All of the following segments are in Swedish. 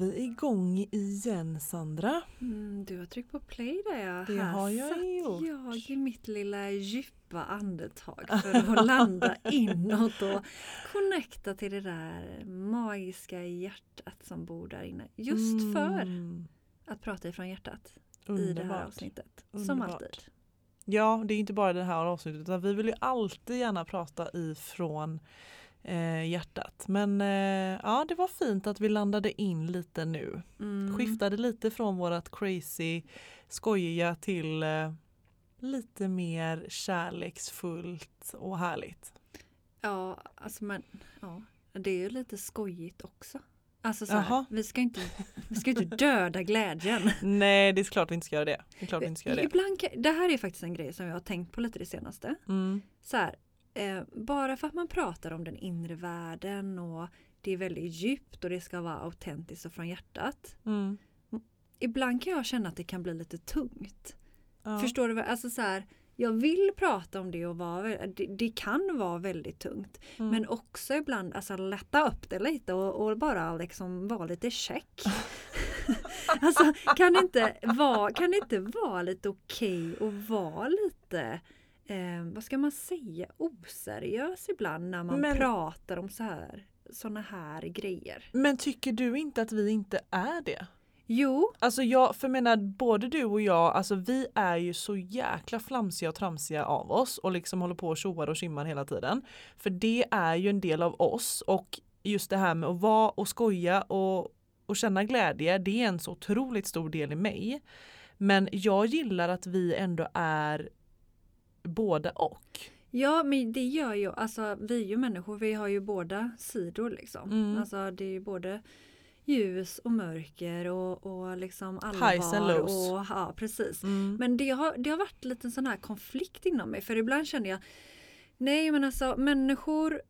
Vi igång igen Sandra. Mm, du har tryckt på play där ja. Det Här har jag satt gjort. jag i mitt lilla djupa andetag för att landa inåt och connecta till det där magiska hjärtat som bor där inne. Just för Mm, att prata ifrån hjärtat i det här underbart. avsnittet. Som Underbart. alltid. Ja, det är inte bara det här avsnittet utan vi vill ju alltid gärna prata ifrån eh, hjärtat. Men eh, ja, det var fint att vi landade in lite nu. Mm. Skiftade lite från vårat crazy skojiga till eh, lite mer kärleksfullt och härligt. Ja, alltså men ja, det är ju lite skojigt också. Alltså så här, vi ska inte, vi ska inte döda glädjen. Nej, det är klart vi inte ska göra det. Det är klart vi inte ska göra det. Ibland, det här är faktiskt en grej som jag har tänkt på lite det senaste. Mm. Så här, eh, bara för att man pratar om den inre världen och det är väldigt djupt och det ska vara autentiskt och från hjärtat. Mm. Ibland kan jag känna att det kan bli lite tungt. Ja. Förstår du? Alltså så här, jag vill prata om det och vara, det, det kan vara väldigt tungt. Mm. Men också ibland alltså, lätta upp det lite och, och bara liksom vara lite check. alltså kan det inte vara, kan det inte vara lite okej och vara lite eh, vad ska man säga, oseriös ibland när man Men- pratar om så här såna här grejer. Men tycker du inte att vi inte är det? Jo, Alltså jag, för jag menar både du och jag, alltså vi är ju så jäkla flamsiga och tramsiga av oss och liksom håller på och tjoar och tjimmar hela tiden. För det är ju en del av oss och just det här med att vara och skoja och, och känna glädje, det är en så otroligt stor del i mig. Men jag gillar att vi ändå är både och. Ja men det gör ju, alltså vi är ju människor, vi har ju båda sidor liksom. Mm. Alltså det är ju både ljus och mörker och, och liksom Highs and allvar lows. och ja precis. Mm. Men det har, det har varit lite sån här konflikt inom mig för ibland känner jag Nej men alltså människor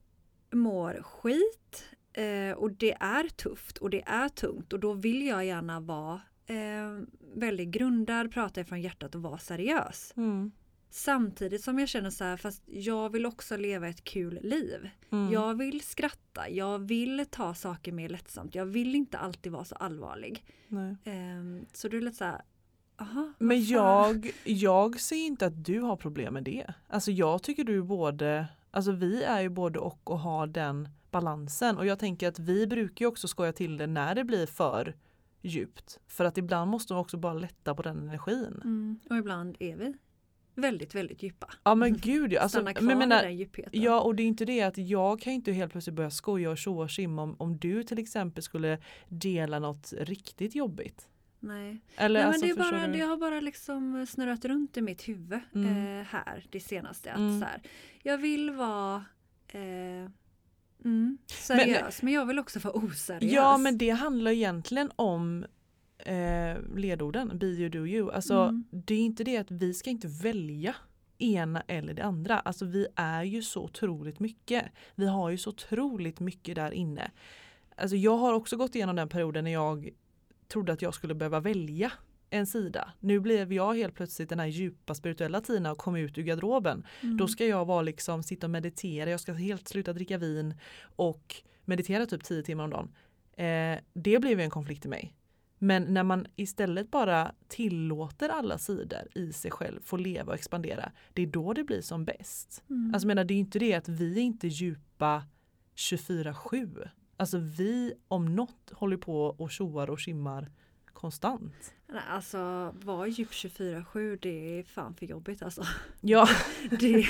mår skit eh, och det är tufft och det är tungt och då vill jag gärna vara eh, väldigt grundad, prata ifrån hjärtat och vara seriös. Mm. Samtidigt som jag känner så här, fast jag vill också leva ett kul liv. Mm. Jag vill skratta, jag vill ta saker mer lättsamt. Jag vill inte alltid vara så allvarlig. Ehm, så det är lite så här, aha, Men jag, jag ser inte att du har problem med det. Alltså jag tycker du både, alltså vi är ju både och och har den balansen och jag tänker att vi brukar ju också skoja till det när det blir för djupt. För att ibland måste man också bara lätta på den energin. Mm, och ibland är vi väldigt, väldigt djupa. Ja men gud ja. Alltså, Stanna kvar men, i menar, den djupheten. Ja och det är inte det att jag kan inte helt plötsligt börja skoja och tjoa och simma om, om du till exempel skulle dela något riktigt jobbigt. Nej, Eller, Nej alltså, men det, bara, det har bara liksom snurrat runt i mitt huvud Mm. eh, här det senaste. Att Mm. så här, jag vill vara eh, mm, seriös men, jag vill också vara oseriös. Ja men det handlar egentligen om eh, ledorden, be you do you. Alltså Mm. det är inte det att vi ska inte välja ena eller det andra. Alltså vi är ju så otroligt mycket. Vi har ju så otroligt mycket där inne. Alltså jag har också gått igenom den perioden när jag trodde att jag skulle behöva välja en sida. Nu blev jag helt plötsligt den här djupa spirituella Tina och kom ut ur garderoben. Mm. Då ska jag vara liksom sitta och meditera, jag ska helt sluta dricka vin och meditera typ 10 timmar om dagen. Eh, det blev en konflikt i mig. Men när man istället bara tillåter alla sidor i sig själv få leva och expandera, det är då det blir som bäst. Mm. Alltså menar, det är inte det att vi är inte djupa 24-7. Alltså vi om något håller på och tjoar och skimmar konstant. Nej, Alltså vara djup 24-7 det är fan för jobbigt alltså. Ja, Det,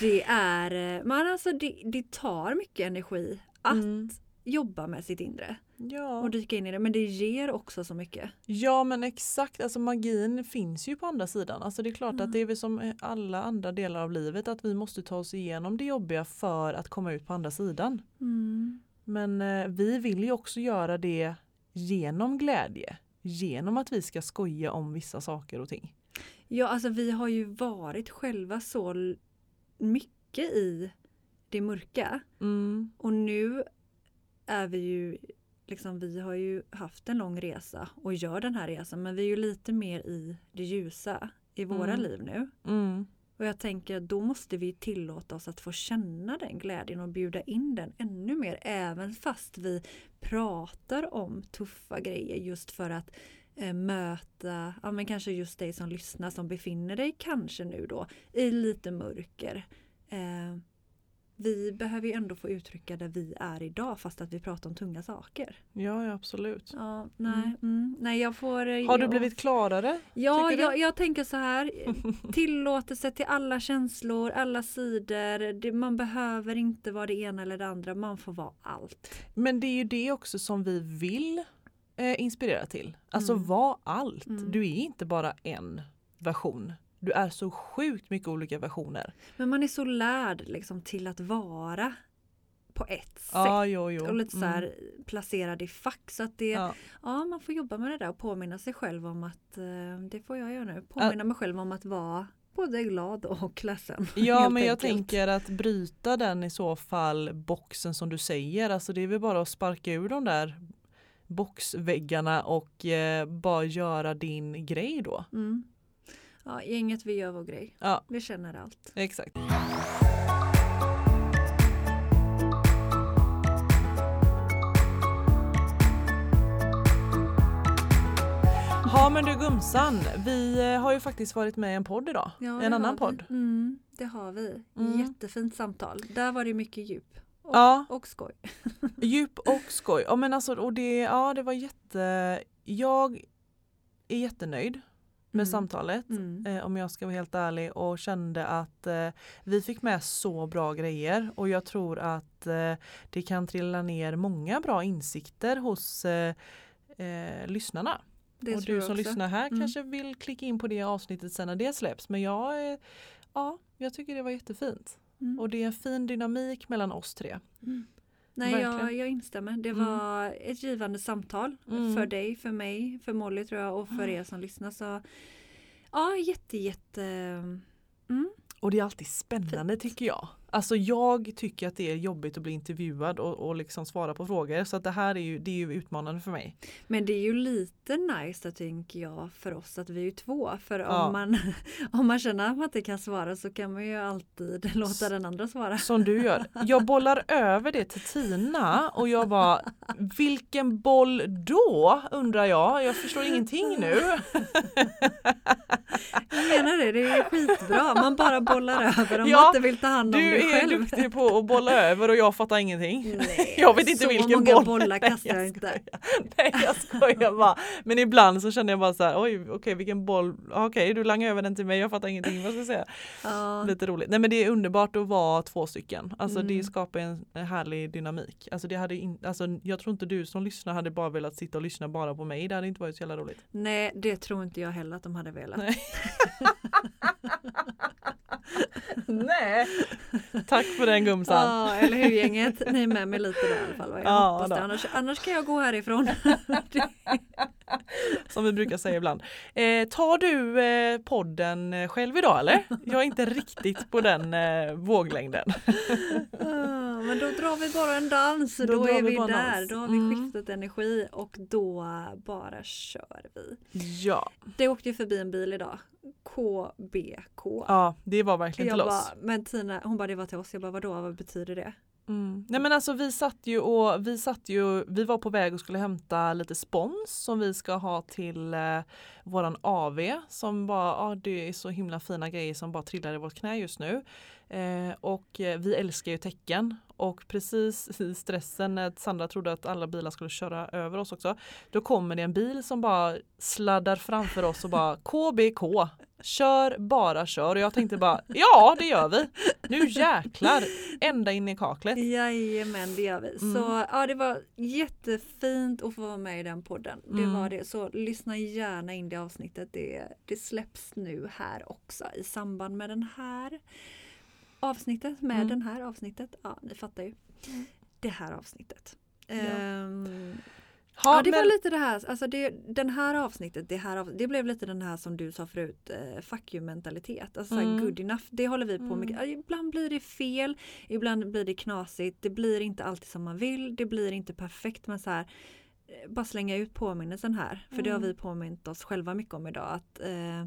det är, eh, men alltså det, det tar mycket energi att Mm. Jobba med sitt inre ja. och dyka in i det men det ger också så mycket. ja men exakt, alltså magin finns ju på andra sidan. Alltså det är klart Mm. att det är väl som alla andra delar av livet att vi måste ta oss igenom det jobbiga för att komma ut på andra sidan. Men eh, vi vill ju också göra det genom glädje. Genom att vi ska skoja om vissa saker och ting. Ja alltså vi har ju varit själva så mycket i det mörka Mm. och nu är vi ju liksom vi har ju haft en lång resa och gör den här resan men vi är ju lite mer i det ljusa i våra Mm. liv nu. Mm. Och jag tänker att då måste vi tillåta oss att få känna den glädjen och bjuda in den ännu mer även fast vi pratar om tuffa grejer just för att eh, möta, ja men kanske just dig som lyssnar som befinner dig kanske nu då i lite mörker. Eh, vi behöver ju ändå få uttrycka där vi är idag fast att vi pratar om tunga saker. Ja, ja absolut. Ja, nej, mm, nej jag får... eh, Har du jag- blivit klarare? Ja, jag, jag tänker så här. Tillåtelse till alla känslor, alla sidor. Det, man behöver inte vara det ena eller det andra. Man får vara allt. Men det är ju det också som vi vill eh, inspirera till. Alltså Mm. var allt. Mm. Du är inte bara en version. Du är så sjukt mycket olika versioner. Men man är så lärd liksom, till att vara på ett sätt. Ja, jo, jo. Och lite så här Mm. placerad i fack. Så att det, ja. Ja. man får jobba med det där och påminna sig själv om att eh, det får jag göra nu. Påminna mig själv om att vara både glad och ledsen. Ja men jag enkelt. tänker att bryta den i så fall boxen som du säger. Alltså det är väl bara att sparka ur de där boxväggarna och eh, bara göra din grej då. Mm. Ja, gänget vi gör vår grej. Ja, Vi känner allt. exakt. Ja men du Gumsan, vi eh, har ju faktiskt varit med i en podd idag. Ja, en annan podd. Mm, det har vi. Mm. Jättefint samtal. Där var det mycket djup. Och, Ja. och skoj. Djup och skoj. Ja, men alltså, och det, ja, det var jätte... Jag är jättenöjd med Mm. samtalet. Mm. Eh, om jag ska vara helt ärlig och kände att eh, vi fick med så bra grejer och jag tror att eh, det kan trilla ner många bra insikter hos eh, eh, lyssnarna. Det och du som lyssnar här Mm. kanske vill klicka in på det avsnittet sen när det släpps men jag, eh, ja, jag tycker det var jättefint. Mm. Och det är en fin dynamik mellan oss tre. Nej, jag, jag instämmer. Det Mm. var ett givande samtal Mm. för dig, för mig, för Molly tror jag och för er som lyssnar. Så ja, jätte, jätte... Mm. Och det är alltid spännande tycker jag. Alltså jag tycker att det är jobbigt att bli intervjuad och, och liksom svara på frågor. Så att det här är ju, det är ju utmanande för mig. Men det är ju lite nice tänker jag för oss att vi är ju två. För Ja. om, man, om man känner att man inte kan svara så kan man ju alltid låta den andra svara. Som du gör. Jag bollar över det till Tina och jag bara Vilken boll då? undrar jag. Jag förstår ingenting nu. Jag menar det, det är skitbra. Man bara bollar över om Ja, man inte vill ta hand om Du det är själv. duktig på att bolla över och jag fattar ingenting. Nej, Jag vet inte så vilken många boll. bollar kastar jag inte. Nej jag skojar bara. Men ibland så känner jag bara så här, oj okej vilken boll, okej du langar över den till mig, jag fattar ingenting vad ska jag säga. Ja, Lite roligt. Nej men det är underbart att vara två stycken. Alltså Mm. det skapar en, en härlig dynamik. Alltså det hade in, alltså jag tror inte du som lyssnar hade bara velat sitta och lyssna bara på mig. Det hade inte varit så jävla roligt. nej, det tror inte jag heller att de hade velat. Nej. Tack för den gumsan. Ja, eller hur gänget? Ni är med mig lite där i alla fall. Jag Ja, hoppas det. Annars, annars kan jag gå härifrån. Som vi brukar säga ibland. Eh, tar du eh, podden eh, själv idag eller? Jag är inte riktigt på den eh, våglängden. Ah, Men då drar vi bara en dans. Då, Då är vi där. dans. Då har vi Mm. skiftat energi och då bara kör vi. Ja. Det åkte ju förbi en bil idag. KBK. ja, det var verkligen jag till bara, oss. men Tina, hon bara det var till oss. Jag bara vadå, vad betyder det? Mm. Nej men alltså vi satt ju och vi satt ju, vi var på väg och skulle hämta lite spons som vi ska ha till eh, våran AV som bara, ja det är så himla fina grejer som bara trillar i vårt knä just nu. Eh, och vi älskar ju tecken och precis i stressen när Sandra trodde att alla bilar skulle köra över oss också. Då kommer det en bil som bara sladdar framför oss och bara KBK. Kör, bara kör. Och jag tänkte bara ja det gör vi. Nu jäklar. Ända in i kaklet. Jajamän det gör vi. Mm. Så ja det var jättefint att få vara med i den podden. Det Mm. var det. Så lyssna gärna in det avsnittet. Det, det släpps nu här också i samband med den här avsnittet. Med Mm. den här avsnittet. Ja ni fattar ju. Mm. Det här avsnittet. Ja. Ehm, Ja, Ja, det men, var lite det här, alltså det, den här avsnittet, det, här, det blev lite den här som du sa förut, eh, fuck you mentalitet. Alltså Mm. good enough, det håller vi på med. Mm. Ja, Ibland blir det fel, ibland blir det knasigt, det blir inte alltid som man vill, det blir inte perfekt men så här eh, bara slänga ut påminnelsen här, för det har Mm. vi påmint oss själva mycket om idag. att eh,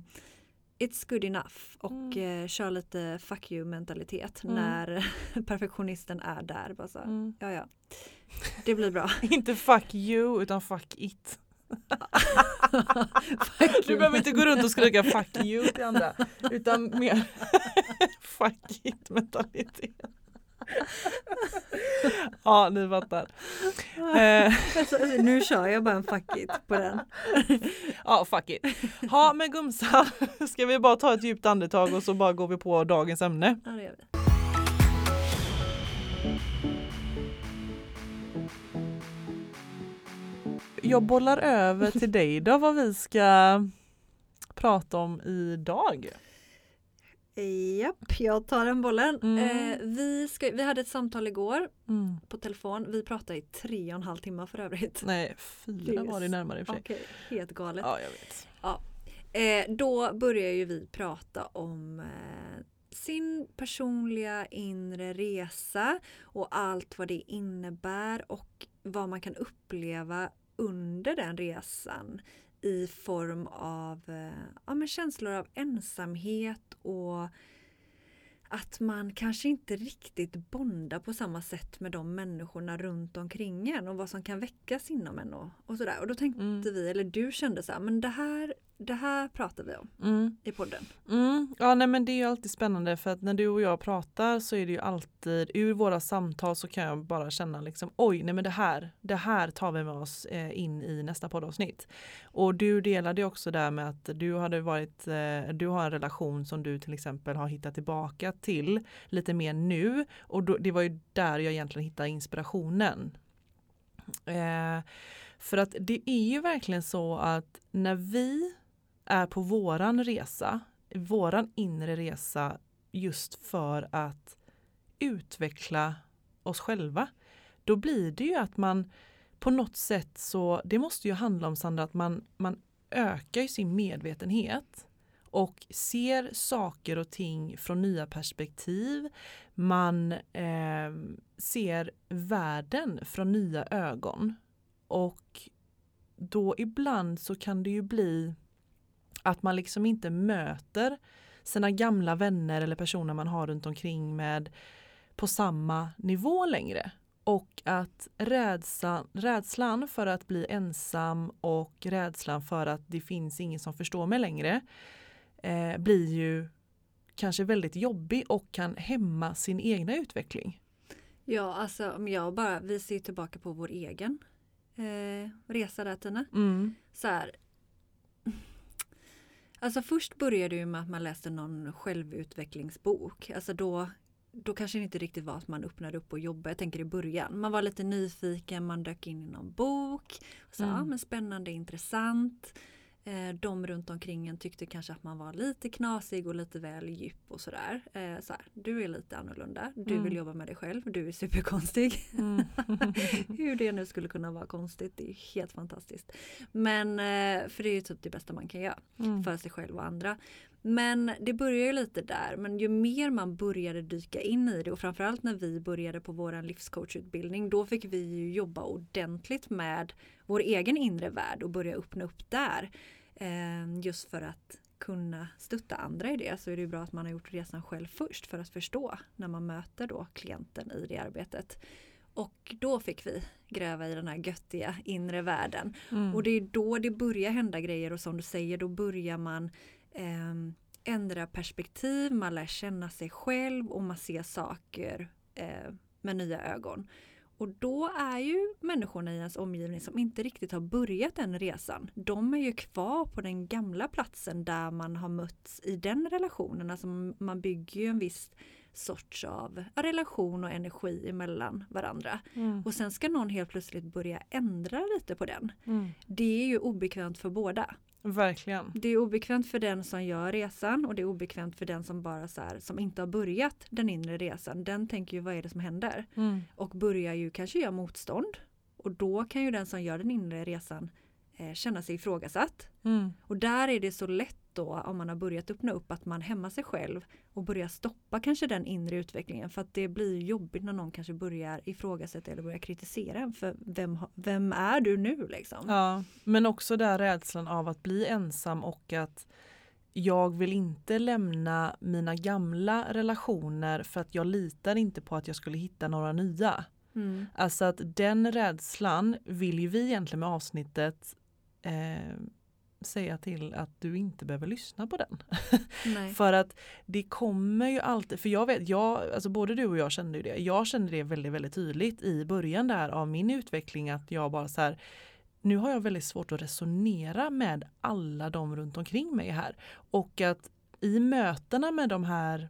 It's good enough och eh, kör lite fuck you mentalitet Mm. när perfektionisten är där. Bara så, Mm. Ja, ja. Det blir bra. Inte fuck you utan fuck it. Fuck Du you. behöver inte gå runt och skrika fuck you till andra utan mer fuck it mentalitet. Ja ni fattar. Alltså, nu kör jag bara en fuck it på den. Ja fuck it. Ja men Gumsan, ska vi bara ta ett djupt andetag och så bara går vi på dagens ämne. Ja, det gör vi. Jag bollar över till dig då vad vi ska prata om idag. Japp, jag tar den bollen. Mm. Eh, vi, ska, vi hade ett samtal igår Mm. på telefon. Vi pratade i tre och en halv timme för övrigt. Nej fyra är var det närmare i och för sig. Okej, helt galet. Ja jag vet. Eh, då börjar ju vi prata om eh, sin personliga inre resa och allt vad det innebär och vad man kan uppleva under den resan i form av eh, ja, men känslor av ensamhet och att man kanske inte riktigt bondar på samma sätt med de människorna runt omkring en och vad som kan väckas inom en och, och sådär. Och då tänkte Mm. vi, eller du kände så här, men det här, det här pratar vi om Mm. i podden. Mm. Ja nej men det är ju alltid spännande för att när du och jag pratar så är det ju alltid ur våra samtal så kan jag bara känna liksom oj nej men det här, det här tar vi med oss eh, in i nästa poddavsnitt. Och du delade också där med att du hade varit, eh, du har en relation som du till exempel har hittat tillbaka till lite mer nu och då, det var ju där jag egentligen hittade inspirationen. Eh, för att det är ju verkligen så att när vi är på våran resa, våran inre resa just för att utveckla oss själva, då blir det ju att man på något sätt så, det måste ju handla om Sandra, att man, man ökar ju sin medvetenhet och ser saker och ting från nya perspektiv. Man eh, ser världen från nya ögon. Och då ibland så kan det ju bli att man liksom inte möter sina gamla vänner eller personer man har runt omkring med på samma nivå längre. Och att rädslan, rädslan för att bli ensam och rädslan för att det finns ingen som förstår mig längre eh, blir ju kanske väldigt jobbig och kan hämma sin egna utveckling. Ja, alltså om jag bara, vi ser tillbaka på vår egen eh, resa där Tina. Mm. Så här. Alltså först började det ju med att man läste någon självutvecklingsbok. Alltså då, då kanske det inte riktigt var att man öppnade upp och jobbade. Jag tänker i början. Man var lite nyfiken, man dök in i någon bok. Så, Mm. ja, men spännande, intressant. Eh, de runt omkring en tyckte kanske att man var lite knasig och lite väl djup och sådär. Eh, så här, du är lite annorlunda, du Mm. vill jobba med dig själv, du är superkonstig. Mm. Hur det nu skulle kunna vara konstigt, det är helt fantastiskt. Men, eh, för det är ju typ det bästa man kan göra Mm. för sig själv och andra. Men det börjar ju lite där, men ju mer man började dyka in i det och framförallt när vi började på vår livscoachutbildning, då fick vi ju jobba ordentligt med vår egen inre värld och börja öppna upp där. Eh, just för att kunna stötta andra i det så är det bra att man har gjort resan själv först för att förstå när man möter då klienten i det arbetet. Och då fick vi gräva i den här göttiga inre världen. Mm. Och det är då det börjar hända grejer och som du säger då börjar man ehm, ändra perspektiv, man lär känna sig själv och man ser saker eh, med nya ögon. Och då är ju människorna i ens omgivning som inte riktigt har börjat den resan, de är ju kvar på den gamla platsen där man har mötts i den relationen. Alltså man bygger ju en viss sorts av relation och energi emellan varandra. Mm. Och sen ska någon helt plötsligt börja ändra lite på den. Mm. Det är ju obekvämt för båda. Verkligen. Det är obekvämt för den som gör resan och det är obekvämt för den som bara så här, som inte har börjat den inre resan. Den tänker ju vad är det som händer? Mm. Och börjar ju kanske göra motstånd. Och då kan ju den som gör den inre resan eh, känna sig ifrågasatt. Mm. Och där är det så lätt då om man har börjat öppna upp att man hämmar sig själv och börjar stoppa kanske den inre utvecklingen för att det blir jobbigt när någon kanske börjar ifrågasätta eller börjar kritisera en för vem, vem är du nu liksom? Ja, men också där rädslan av att bli ensam och att jag vill inte lämna mina gamla relationer för att jag litar inte på att jag skulle hitta några nya. Mm. Alltså att den rädslan vill ju vi egentligen med avsnittet eh, säga till att du inte behöver lyssna på den. för att det kommer ju alltid, för jag vet, jag, alltså både du och jag kände ju det. Jag kände det väldigt, väldigt tydligt i början där av min utveckling att jag bara så här, nu har jag väldigt svårt att resonera med alla de runt omkring mig här. Och att i mötena med de här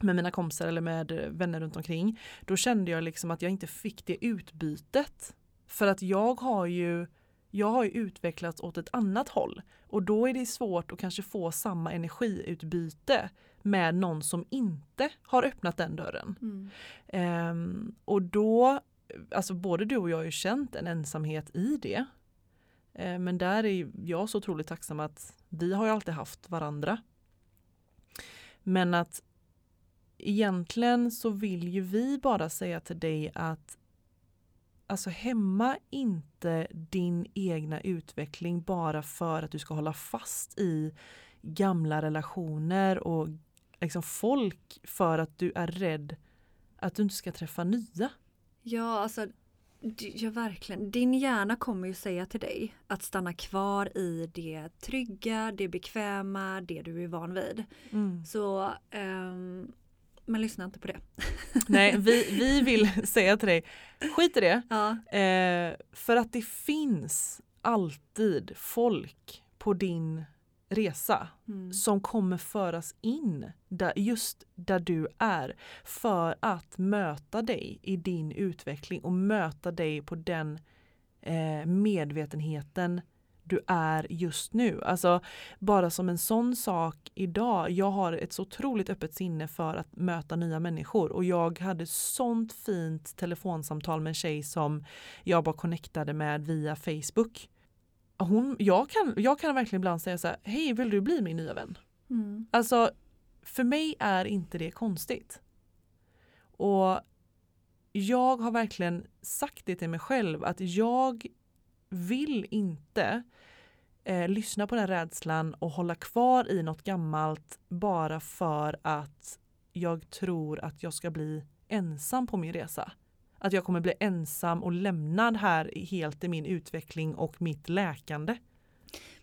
med mina kompisar eller med vänner runt omkring, då kände jag liksom att jag inte fick det utbytet. För att jag har ju jag har ju utvecklats åt ett annat håll och då är det svårt att kanske få samma energiutbyte med någon som inte har öppnat den dörren. Mm. Um, och då, alltså både du och jag har ju känt en ensamhet i det. Uh, men där är jag så otroligt tacksam att vi har ju alltid haft varandra. Men att egentligen så vill ju vi bara säga till dig att alltså hämma inte din egna utveckling bara för att du ska hålla fast i gamla relationer och liksom folk för att du är rädd att du inte ska träffa nya. Ja, alltså Ja, verkligen. Din hjärna kommer ju säga till dig att stanna kvar i det trygga, det bekväma, det du är van vid. Mm. Så um, men lyssna inte på det. Nej, vi, vi vill säga till dig, skit i det. Ja. Eh, för att det finns alltid folk på din resa mm. som kommer föras in där, just där du är för att möta dig i din utveckling och möta dig på den eh, medvetenheten du är just nu. Alltså bara som en sån sak idag. Jag har ett så otroligt öppet sinne för att möta nya människor och jag hade sånt fint telefonsamtal med en tjej som jag bara connectade med via Facebook. Hon, jag, kan, jag kan verkligen ibland säga så här, hej vill du bli min nya vän? Mm. Alltså för mig är inte det konstigt. Och jag har verkligen sagt det till mig själv att jag vill inte eh, lyssna på den rädslan och hålla kvar i något gammalt bara för att jag tror att jag ska bli ensam på min resa. Att jag kommer bli ensam och lämnad här helt i min utveckling och mitt läkande.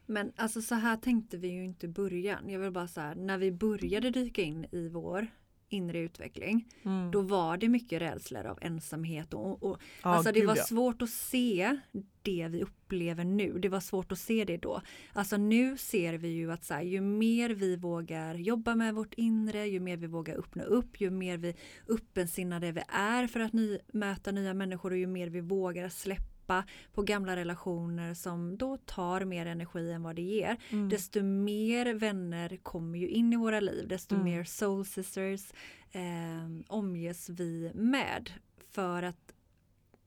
Men alltså så här tänkte vi ju inte i början. Jag vill bara säga när vi började dyka in i vår inre utveckling. Mm. Då var det mycket rädslor av ensamhet och, och ah, alltså det var ja. svårt att se det vi upplever nu. Det var svårt att se det då. Alltså nu ser vi ju att så här, ju mer vi vågar jobba med vårt inre, ju mer vi vågar öppna upp, ju mer vi öppensinnade vi är för att ny, möta nya människor och ju mer vi vågar släppa släppa på gamla relationer som då tar mer energi än vad det ger. Mm. Desto mer vänner kommer ju in i våra liv, desto mm. mer soul sisters eh, omges vi med. För att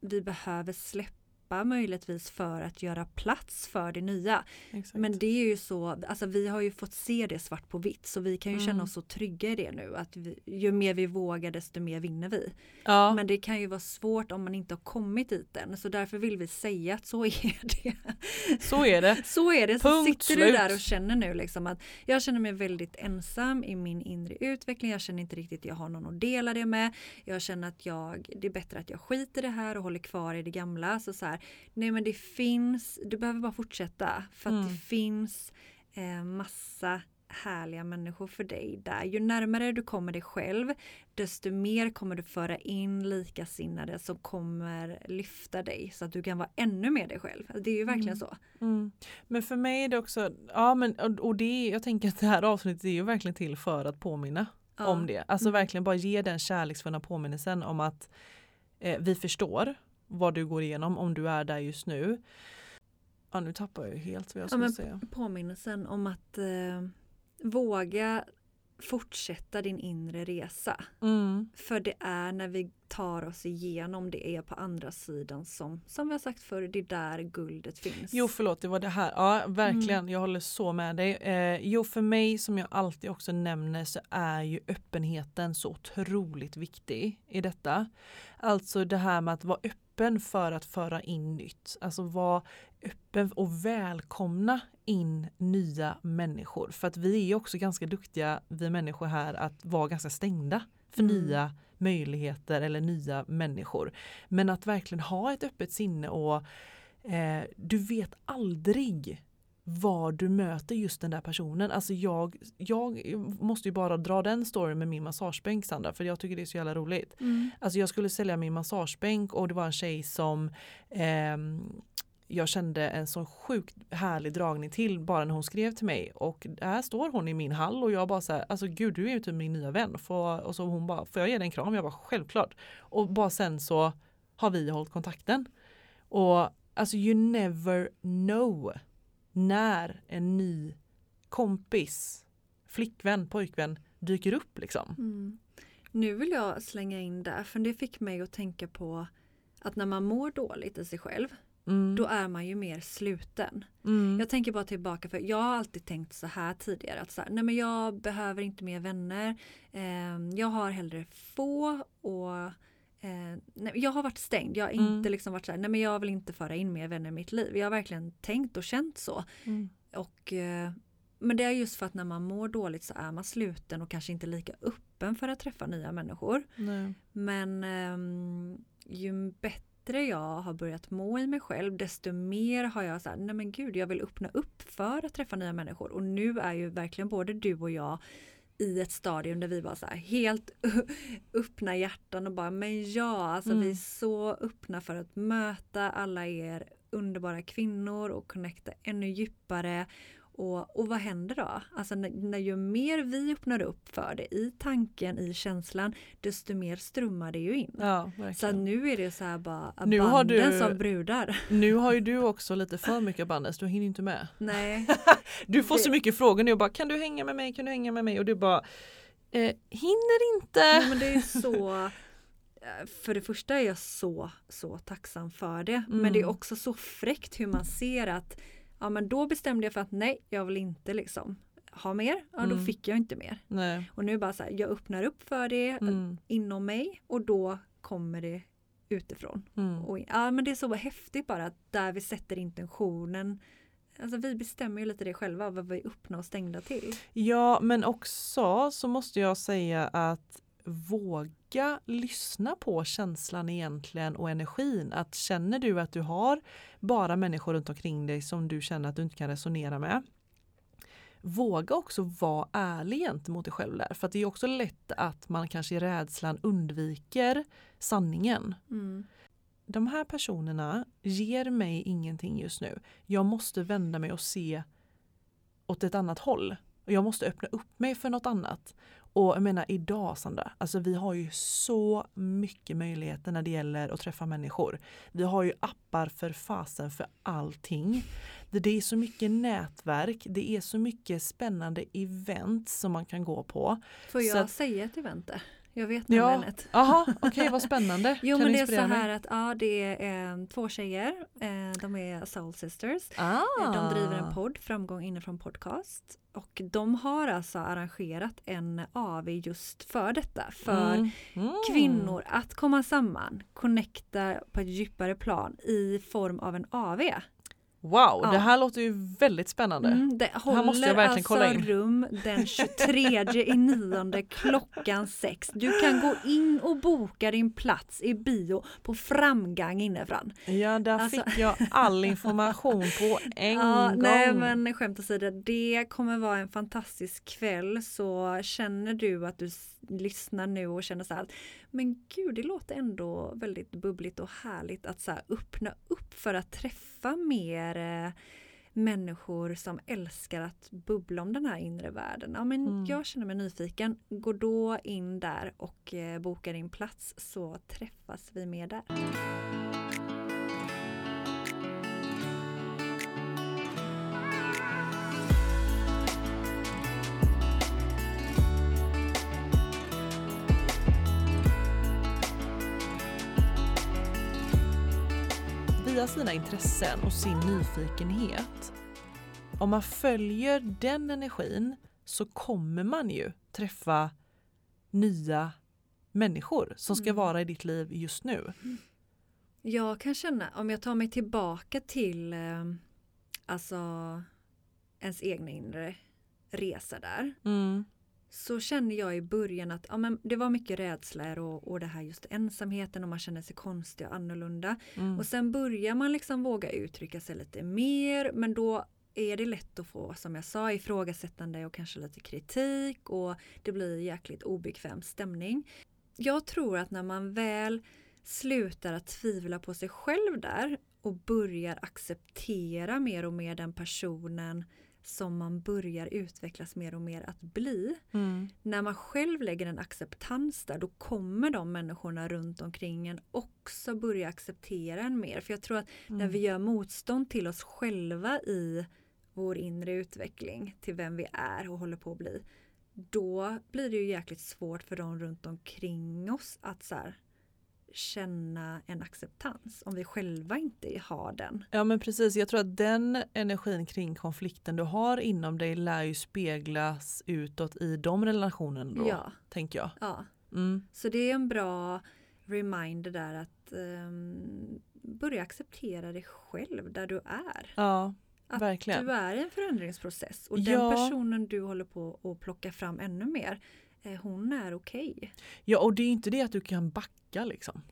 vi behöver släppa släppa möjligtvis för att göra plats för det nya. Exakt. Men det är ju så, alltså vi har ju fått se det svart på vitt så vi kan ju mm. känna oss så trygga i det nu att vi, ju mer vi vågar desto mer vinner vi. Ja. Men det kan ju vara svårt om man inte har kommit dit än så därför vill vi säga att så är det. Så är det. så är det. Så Punkt, sitter slut. du där och känner nu liksom att jag känner mig väldigt ensam i min inre utveckling. Jag känner inte riktigt att jag har någon att dela det med. Jag känner att jag, det är bättre att jag skiter i det här och håller kvar i det gamla. Så, så här, nej men det finns, du behöver bara fortsätta för att mm. det finns eh, massa härliga människor för dig där. Ju närmare du kommer dig själv desto mer kommer du föra in likasinnade som kommer lyfta dig så att du kan vara ännu mer dig själv. Det är ju verkligen Mm. så. Mm. Men för mig är det också, ja men och, och det, jag tänker att det här avsnittet är ju verkligen till för att påminna Ja. om det. Alltså Mm. verkligen bara ge den kärleksfulla påminnelsen om att eh, vi förstår vad du går igenom om du är där just nu. Ja nu tappar jag ju helt vad jag Ja, skulle men säga. Påminnelsen om att eh, våga fortsätta din inre resa. Mm. För det är när vi tar oss igenom det är på andra sidan som, som vi har sagt förr, det är där guldet finns. Jo förlåt, det var det här. Ja verkligen, Mm. jag håller så med dig. Eh, jo för mig som jag alltid också nämner så är ju öppenheten så otroligt viktig i detta. Alltså det här med att vara öppen för att föra in nytt. Alltså vara öppen och välkomna in nya människor. För att vi är också ganska duktiga, vi människor här, att vara ganska stängda för Mm. nya möjligheter eller nya människor. Men att verkligen ha ett öppet sinne och eh, du vet aldrig var du möter just den där personen. Alltså jag, jag måste ju bara dra den storyn med min massagebänk Sandra för jag tycker det är så jävla roligt. Mm. Alltså jag skulle sälja min massagebänk och det var en tjej som ehm, jag kände en så sjukt härlig dragning till bara när hon skrev till mig och här står hon i min hall och jag bara så här, alltså gud du är ju typ min nya vän får, och så hon bara, får jag ge dig en kram? Jag bara självklart. Och bara sen så har vi hållit kontakten. Och alltså you never know när en ny kompis, flickvän, pojkvän dyker upp liksom. Mm. Nu vill jag slänga in där, för det fick mig att tänka på att när man mår dåligt i sig själv, Mm. då är man ju mer sluten. Mm. Jag tänker bara tillbaka för jag har alltid tänkt så här tidigare att så här, nej men jag behöver inte mer vänner. Eh, jag har hellre få och eh, nej, jag har varit stängd. Jag har Mm. inte liksom varit så här, nej men jag vill inte föra in mer vänner i mitt liv. Jag har verkligen tänkt och känt så. Mm. Och, eh, men det är just för att när man mår dåligt så är man sluten och kanske inte lika öppen för att träffa nya människor. Nej. Men ehm, ju bättre jag har börjat må i mig själv desto mer har jag sagt, nej men gud jag vill öppna upp för att träffa nya människor. Och nu är ju verkligen både du och jag i ett stadium där vi var så här helt öppna hjärtan och bara men ja, alltså Mm. vi är så öppna för att möta alla er underbara kvinnor och connecta ännu djupare. Och, och vad händer då? Alltså när, när ju mer vi öppnar upp för det i tanken, i känslan, desto mer strömmar det ju in. Ja, Så nu är det så här bara har du- av brudar. Nu har ju du också lite för mycket abundance, du hinner inte med. Nej, Du får så Det- mycket frågor nu och bara kan du hänga med mig, kan du hänga med mig? Och du bara eh, hinner inte. nej men det är så eh, för det första är jag så, så tacksam för det. Men det är Mm. också så fräckt hur man ser att ja men då bestämde jag för att nej, jag vill inte liksom ha mer. Ja då Mm. fick jag inte mer. Nej. Och nu bara så här, jag öppnar upp för det eh, Mm. inom mig och då kommer det utifrån. Mm. Och, ja men det är så häftigt bara att där vi sätter intentionen Alltså vi bestämmer ju lite det själva vad vi är öppna och stängda till. Ja men också så måste jag säga att våga lyssna på känslan egentligen och energin. Att känner du att du har bara människor runt omkring dig som du känner att du inte kan resonera med. Våga också vara ärlig gentemot dig själv där. För det är också lätt att man kanske i rädslan undviker sanningen. Mm. de här personerna ger mig ingenting just nu. Jag måste vända mig och se åt ett annat håll. Och jag måste öppna upp mig för något annat. Och jag menar idag Sandra, alltså vi har ju så mycket möjligheter när det gäller att träffa människor. Vi har ju appar för fasen för allting. Det är så mycket nätverk, det är så mycket spännande event som man kan gå på. Får Så jag att- säga ett event? Jag vet Ja. nämligen ett. Jaha, okej vad spännande. Jo kan men det är så inspirera mig? här att ja, det är eh, två tjejer. Eh, de är Soul Sisters. Ah. Eh, De driver en podd, Framgång inifrån podcast. Och de har alltså arrangerat en AV just för detta. För Mm. Mm. kvinnor att komma samman, connecta på ett djupare plan i form av en AV. Wow, Ja. det här låter ju väldigt spännande. Mm, det håller måste jag verkligen alltså kolla in. rum den 23 i nionde klockan sex. Du kan gå in och boka din plats i bio på framgång inifrån. Ja, där Alltså- fick jag all information på en Ja, gång. nej men skämt åsido, det kommer vara en fantastisk kväll så känner du att du lyssnar nu och känner så här, men gud det låter ändå väldigt bubbligt och härligt att så här öppna upp för att träffa mer eh, människor som älskar att bubbla om den här inre världen. Ja, men Mm. Jag känner mig nyfiken. Gå då in där och eh, boka din plats så träffas vi mer där. Sina intressen och sin nyfikenhet. Om man följer den energin så kommer man ju träffa nya människor som ska Mm. vara i ditt liv just nu. Jag kan känna, om jag tar mig tillbaka till eh, alltså ens egna inre resa där. Mm. Så kände jag i början att ja, men det var mycket rädslor och, och det här just ensamheten och man känner sig konstig och annorlunda. Mm. Och sen börjar man liksom våga uttrycka sig lite mer men då är det lätt att få, som jag sa, ifrågasättande och kanske lite kritik och det blir jäkligt obekväm stämning. Jag tror att när man väl slutar att tvivla på sig själv där och börjar acceptera mer och mer den personen som man börjar utvecklas mer och mer att bli. Mm. När man själv lägger en acceptans där då kommer de människorna runt omkring en också börja acceptera en mer. För jag tror att när Mm. vi gör motstånd till oss själva i vår inre utveckling till vem vi är och håller på att bli. Då blir det ju jäkligt svårt för de runt omkring oss att så här, känna en acceptans om vi själva inte har den. Ja men precis, jag tror att den energin kring konflikten du har inom dig lär ju speglas utåt i de relationerna då, Ja, tänker jag. ja. Mm. Så det är en bra reminder där att ehm, börja acceptera dig själv där du är. Ja, Att verkligen. du är i en förändringsprocess och Ja. den personen du håller på att plocka fram ännu mer, hon är okej. Ja och det är inte det att du kan backa liksom.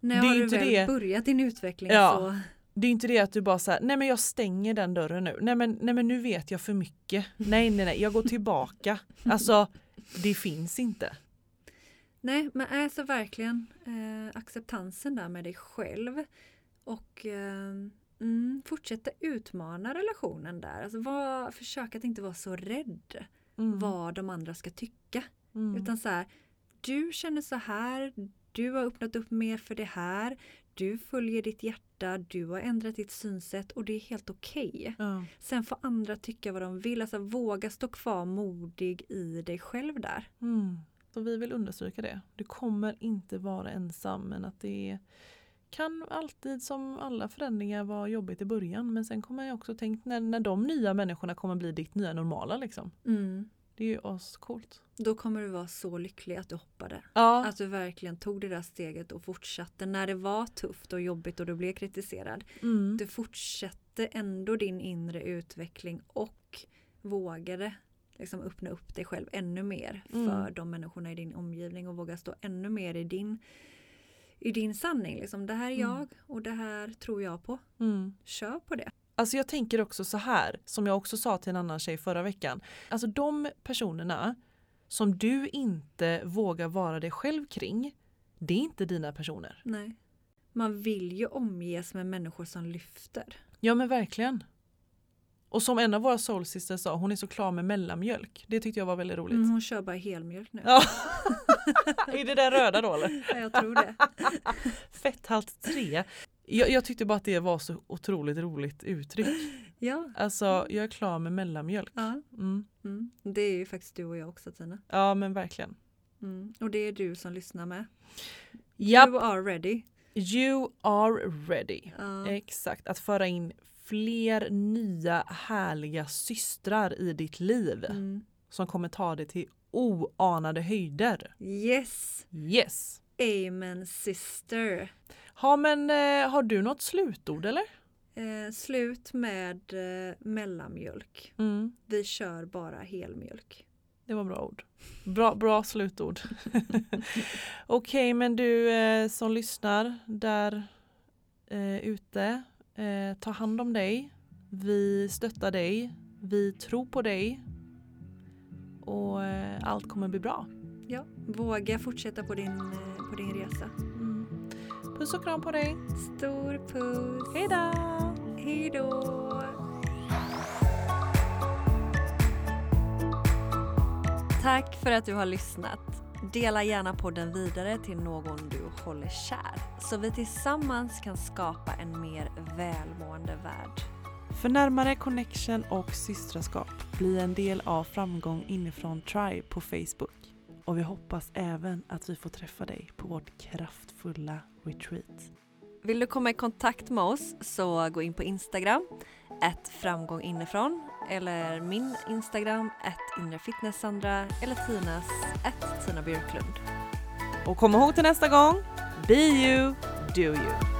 När Det är har du inte väl det. börjat din utveckling Ja. så Det är inte det att du bara säger nej men jag stänger den dörren nu. Nej men, nej men nu vet jag för mycket. Nej nej nej, jag går tillbaka. Alltså det finns inte. Nej, men alltså verkligen eh, acceptansen där med dig själv och eh, mm, fortsätta utmana relationen där. Alltså var, försök att inte vara så rädd Mm. vad de andra ska tycka. Mm. Utan så här, du känner så här, du har öppnat upp mer för det här, du följer ditt hjärta, du har ändrat ditt synsätt och det är helt okej. Ja. Sen får andra tycka vad de vill, alltså våga stå kvar modig i dig själv där. Mm. Så vi vill understryka det. Du kommer inte vara ensam men att det kan alltid som alla förändringar vara jobbigt i början men sen kommer jag också tänkt när, när de nya människorna kommer bli ditt nya normala liksom. Mm. Det är ju ascoolt. Då kommer du vara så lycklig att du hoppade. Ja, Att du verkligen tog det där steget och fortsatte när det var tufft och jobbigt och du blev kritiserad. mm. Du fortsatte ändå din inre utveckling och vågade liksom öppna upp dig själv ännu mer Mm. för de människorna i din omgivning och våga stå ännu mer i din, i din sanning. Liksom, det här är Mm. jag och det här tror jag på. Mm. Kör på det. Alltså jag tänker också så här, som jag också sa till en annan tjej förra veckan. Alltså de personerna som du inte vågar vara dig själv kring, det är inte dina personer. Nej. Man vill ju omges med människor som lyfter. Ja men verkligen. Och som en av våra soul sisters sa, hon är så klar med mellanmjölk. Det tyckte jag var väldigt roligt. Mm, hon kör bara helmjölk nu. Ja. är det den röda då eller? Ja, jag tror det. Fetthalt 3. Jag, jag tyckte bara att det var så otroligt roligt uttryck. Ja. Alltså jag är klar med mellanmjölk. ja. Mm. Mm. Det är ju faktiskt du och jag också Tina. Ja men verkligen. Mm. Och det är du som lyssnar med. Japp, You are ready. you are ready. Ja. Exakt, att föra in fler nya härliga systrar i ditt liv Mm. som kommer ta dig till oanade höjder. Yes! Yes! Amen sister. Ja men eh, har du något slutord eller? Eh, slut med eh, mellanmjölk. Mm. Vi kör bara helmjölk. Det var bra ord. Bra, bra slutord. Okej, men du eh, som lyssnar där eh, ute, eh, ta hand om dig. Vi stöttar dig. Vi tror på dig. Och eh, allt kommer bli bra. Ja, våga fortsätta på din, på din resa. Mm. Puss och kram på dig. Stor puss! Hej då! Hej då! Tack för att du har lyssnat. Dela gärna podden vidare till någon du håller kär så vi tillsammans kan skapa en mer välmående värld. För närmare connection och systraskap, bli en del av Framgång inifrån Tribe på Facebook. Och vi hoppas även att vi får träffa dig på vårt kraftfulla retreat. Vill du komma i kontakt med oss så gå in på Instagram, ett framgång inifrån eller min Instagram, ett inrefitnesssandra eller Tinas, ett Tina Björklund. Och kom ihåg till nästa gång, be you, do you.